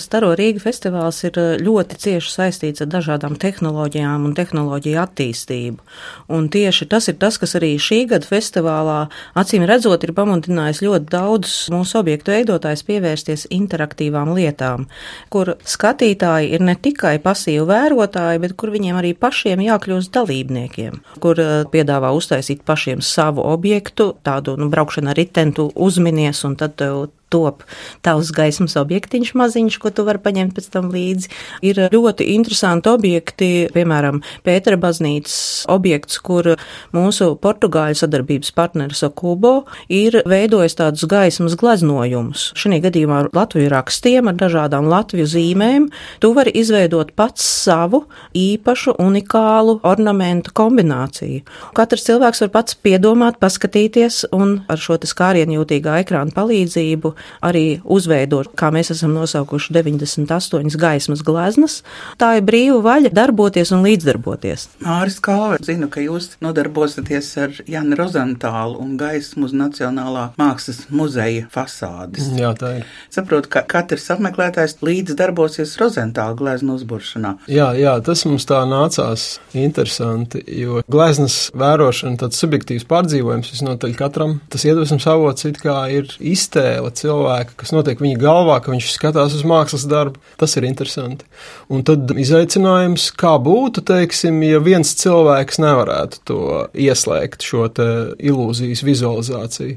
Staro Rīga festivāls ir eh, ļoti cieši saistīts ar dažādām tehnoloģijām un tehnoloģiju attīstību. Un tieši tas ir tas, kas arī šī gada festivālā, acīm redzot, ir pamudinājis ļoti daudz mūsu objektu veidotājs pievērsties interaktīvām lietām, kur skatītāji ir ne tikai pasīvi vērotāji, bet kur viņiem arī pašiem jākļūst dalībniekiem, kur eh, piedāvā uztaisīt pašiem savu objektu, tādu nu, braukšanu ar ritentu uzminies un tad tev top tavs gaismas objektiņš maziņš, ko tu vari paņemt pēc tam līdzi. Ir ļoti interesanti objekti, piemēram, Pētera baznīcas objekts, kur mūsu portugāļu sadarbības partneris Okubo ir veidojis tādus gaismas gleznojumus. Šī gadījumā ar Latviju rakstiem, ar dažādām Latviju zīmēm, tu vari izveidot pats savu īpašu, unikālu ornamentu kombināciju. Katrs cilvēks var pats piedomāt, paskatīties un ar šo skārienjūtīgā ekrāna palīdzību arī uzveidot, kā mēs esam nosaukuši 98 gaismas gleznas. Tā ir brīva vaļa darboties un līdzdarboties. Māris Kāva, zinu, ka jūs nodarbosieties ar Janu Rozantālu un gaismu uz Nacionālā mākslas muzeja fasādes. Jā, tā ir. Saprotu, ka katrs apmeklētājs līdzdarbosies Rozantāla gleznu uzburšanā. Jā, jā, tas mums tā nācās interesanti, jo gleznas vērošana, tāds subjektīvs pārdzīvojums visnotaļ katram, tas iedvesmas avots it kā ir iztēle cilvēku cilvēka, kas notiek viņa galvā, ka viņš skatās uz mākslas darbu. Tas ir interesanti. Un tad izaicinājums, kā būtu, teiksim, ja viens cilvēks nevarētu to ieslēgt, šo ilūzijas vizualizāciju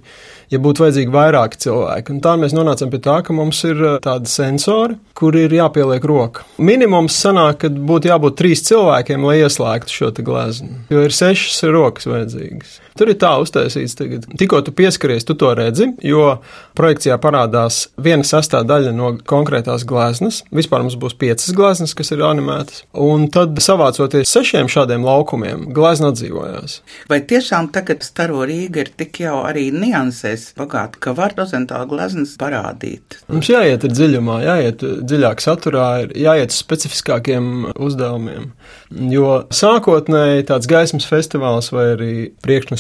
ja būtu vajadzīgi vairāki cilvēki. Un tā mēs nonācām pie tā, ka mums ir uh, tādi sensori, kur ir jāpieliek roka. Minimums sanāk, ka būtu jābūt trīs cilvēkiem, lai ieslēgtu šo gleznu, jo ir sešas rokas vajadzīgas. Tur ir tā uztaisīts, tagad. tikko tu pieskaries, tu to redzi, jo projekcijā parādās viena sastāvdaļa no konkrētās gleznas. Vispār mums būs piecas gleznas, kas ir animētas, un tad savācoties sešiem šādiem laukumiem, glezna atdzīvojās. Vai tiešām tagad Staro Rīga ir tik jau arī niansēs bagāta, ka var rozentāla gleznas parādīt. Mums jāiet dziļumā, jāiet dziļāk saturā, ir jāiet uz specifiskākiem uzdevumiem. Jo sākotnēji tāds gaismas festivāls vai arī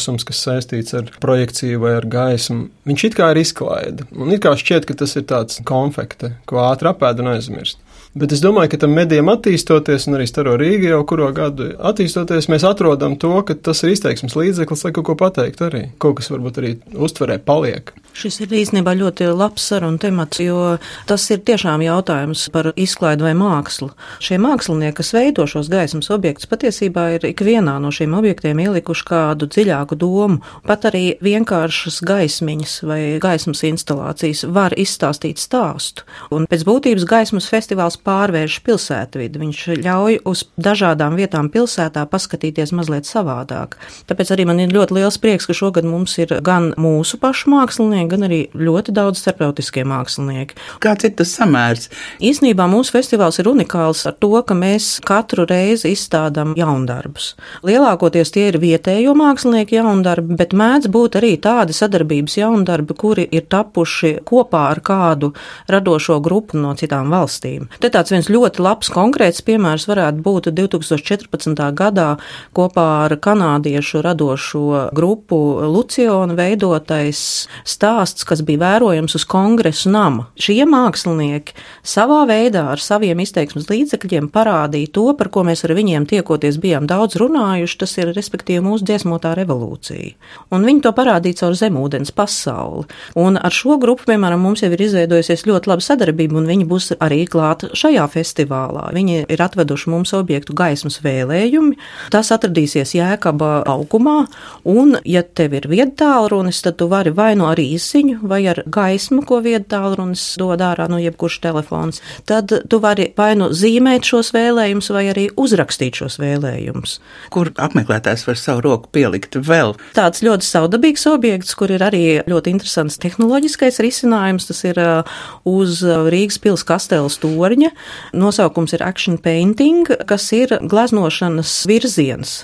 priekšnesums, kas saistīts ar projekciju vai ar gaismu, viņš it kā ir izklaide. Un it kā šķiet, ka tas ir tāds konfekte, ko ātri apēd un aizmirst. Bet es domāju, ka tam medijam attīstoties, un arī Staro Rīga jau kuru gadu attīstoties, mēs atrodam to, ka tas ir izteiksmes līdzeklis, lai kaut ko pateikt arī. Kaut kas varbūt arī uztverē paliek. Šis ir īstenībā ļoti labs sarunu temats, jo tas ir tiešām jautājums par izklaidu vai mākslu. Šie mākslinieki, kas veido šos gaismas objektus, patiesībā ir ikvienā no šiem objektiem ielikuši kādu dziļāku domu. Pat arī vienkāršas gaismiņas vai gaismas instalācijas var izstāstīt stāstu. Un pēc būtības gaismas festivāls pārvērš pilsētvidu. Viņš ļauj uz dažādām vietām pilsētā paskatīties mazliet savādāk. Tāpēc arī man ir ļoti liels prieks, ka šogad mums ir gan mūsu pašu mākslinieki, mākslinieki, gan arī ļoti daudz starptautiskie mākslinieki. Kāds ir tas samērs? Īsnībā mūsu festivāls ir unikāls ar to, ka mēs katru reizi izstādām jaundarbus. Lielākoties tie ir vietējo mākslinieku jaundarbi, bet mēdz būt arī tādi sadarbības jaundarbi, kuri ir tapuši kopā ar kādu radošo grupu no citām valstīm. Te tāds viens ļoti labs konkrēts piemērs varētu būt 2014. gadā kopā ar kanādiešu radošo grupu Lucionu veidotais stāsts kas bija vērojams uz kongresu nama. Šie mākslinieki savā veidā ar saviem izteiksmes līdzekļiem parādīja to, par ko mēs ar viņiem tiekoties bijām daudz runājuši, tas ir respektīvi mūsu dziesmotā revolūcija. Un viņi to parādīja caur zemūdens pasauli. Un ar šo grupu, piemēram, mums jau ir izveidojusies ļoti laba sadarbība, un viņi būs arī klāt šajā festivālā. Viņi ir atveduši mums objektu gaismas vēlējumi. Tas atradīsies Jēkaba aukumā, un, ja tev ir viedtālrunis, tad tu vari vai nu arī īsiņu vai ar gaismu, ko viedtālrunis dod ārā no jebkurš telefons, tad tu vari vai nu zīmēt šos vēlējumus, vai arī uzrakstīt šos vēlējumus. Kur apmeklētājs var savu roku pielikt vēl? Tāds ļoti savdabīgs objekts, kur ir arī ļoti interesants tehnoloģiskais risinājums. Tas ir uh, uz Rīgas pils kastēlas torņa. Nosaukums ir action painting, kas ir gleznošanas virziens.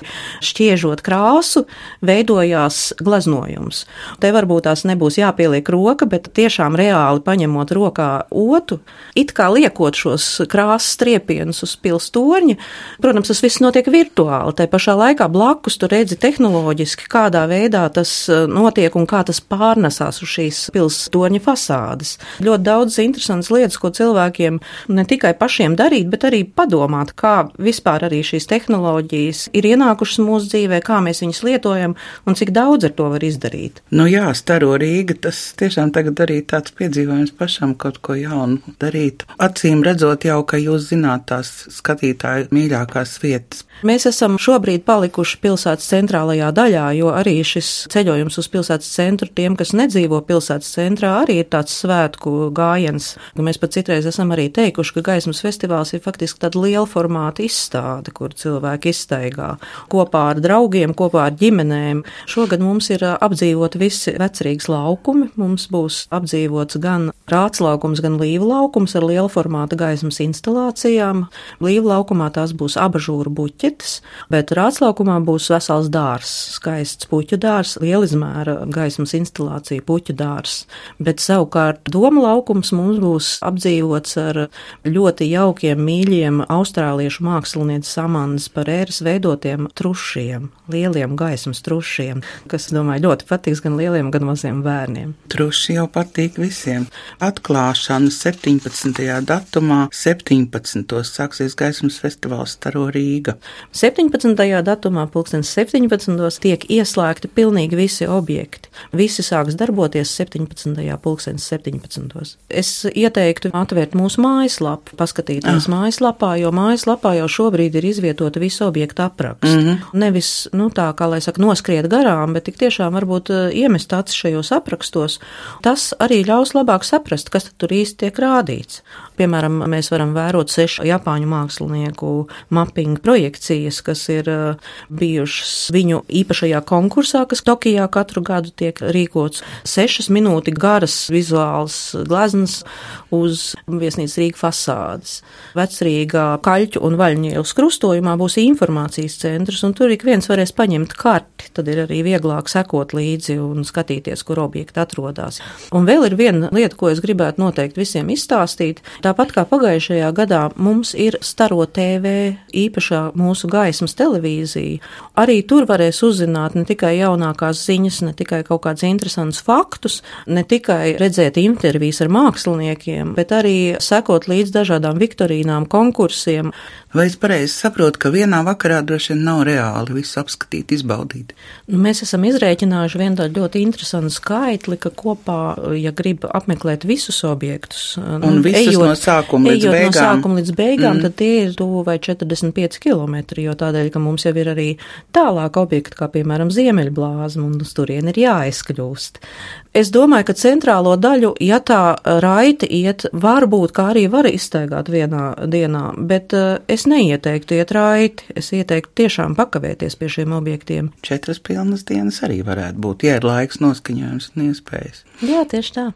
Šķiežot krāsu, veidojās gleznojums. Te var būt varbūt tās nebūs jāpieliek roka, bet tiešām reāli paņemot rokā otu, it kā liekot šos krāsas striepienus uz pilstorņa. Protams, tas viss notiek virtuāli. Tā pašā laikā blakus tu redzi tehnoloģiski, kādā veidā tas e, notiek un kā tas pārnesās uz šīs pilstorņa fasādes. Ļoti daudz interesantas lietas, ko cilvēkiem ne tikai pašiem darīt, bet arī padomāt, kā vispār arī šīs tehnoloģijas ir ienākušas mūsu dzīvē, kā mēs viņas lietojam un cik daudz ar to var izdarīt. Nu jā, staro Rīga, tas tiešām tagad arī tāds piedzīvojums pašam kaut ko jaunu darīt. Acīm redzot jau, ka jūs zināt tās skatītāju mīļākās vietas. Mēs esam šobrīd palikuši pilsētas centrālajā daļā, jo arī šis ceļojums uz pilsētas centru tiem, kas nedzīvo pilsētas centrā, arī ir tāds svētku gājiens. Mēs pat citreiz esam arī teikuši, ka gaismas festivāls ir faktiski tāda liela formāta izstāde, kur cilvēki izstaigā kopā ar draugiem, kopā ar ģimenēm. Šogad mums ir apdzīvoti visi vecrīgas laukumi. Mums būs apdzīvots gan rāts laukums, gan līva laukums ar liela formāta gaismas instalācijām. Līva laukumā tās būs abažūra buķi puķetes, bet rātslaukumā būs vesels dārs, skaists puķu dārs, lielizmēra gaismas instalācija puķu dārs. Bet savukārt doma laukums mums būs apdzīvots ar ļoti jaukiem, mīļiem austrāliešu mākslinieces Amandas Parēras veidotiem trušiem, lieliem gaismas trušiem, kas, domāju, ļoti patiks gan lieliem, gan maziem bērniem. Truši jau patīk visiem. Atklāšana 17. datumā 17. sāksies gaismas festivāls Staro Rīga. 17. datumā, 2017. tiek ieslēgti pilnīgi visi objekti. Visi sāks darboties 17. 2017. Es ieteiktu atvērt mūsu mājaslapu, paskatīties ah. mājaslapā, jo mājaslapā jau šobrīd ir izvietota visu objektu apraksts. Mm -hmm. Nevis, nu tā kā lai saka, noskriet garām, bet tik tiešām varbūt eh, iemest acis šajos aprakstos. Tas arī ļaus labāk saprast, kas tur īsti tiek rādīts. Piemēram, mēs varam vērot sešu japāņu mākslinieku mapping projekciju kolekcijas, kas ir uh, bijušas viņu īpašajā konkursā, kas Tokijā katru gadu tiek rīkots. Sešas minūti garas vizuāls gleznas uz viesnīcas Rīga fasādes. Vecrīgā kaļķu un vaļņielas krustojumā būs informācijas centrs, un tur ik viens varēs paņemt karti, tad ir arī vieglāk sekot līdzi un skatīties, kur objekti atrodas. Un vēl ir viena lieta, ko es gribētu noteikti visiem izstāstīt. Tāpat kā pagājušajā gadā mums ir Staro TV īpašā mūsu gaismas televīziju. Arī tur varēs uzzināt ne tikai jaunākās ziņas, ne tikai kaut kādus interesantus faktus, ne tikai redzēt intervijas ar māksliniekiem, bet arī sekot līdz dažādām viktorīnām, konkursiem. Vai es pareizi saprotu, ka vienā vakarā droši vien nav reāli visu apskatīt, izbaudīt? Nu, mēs esam izrēķinājuši vienu tādu ļoti interesantu skaitli, ka kopā, ja grib apmeklēt visus objektus, nu, un visus ejot, no sākuma līdz beigām, no sākuma līdz beigām mm. tad tie ir tuvu vai 45 km, jo tādēļ, ka mums jau ir arī tālāk objekti, kā piemēram Ziemeļblāzma, un uz turien ir jāizkļūst. Es domāju, ka centrālo daļu, ja tā raiti iet, varbūt kā arī var iztaigāt vienā dienā, bet uh, es neieteiktu iet raiti. Es ieteiktu tiešām pakavēties pie šiem objektiem. Četras pilnas dienas arī varētu būt, ja ir laiks, noskaņojums un iespējas. Jā, tieši tā.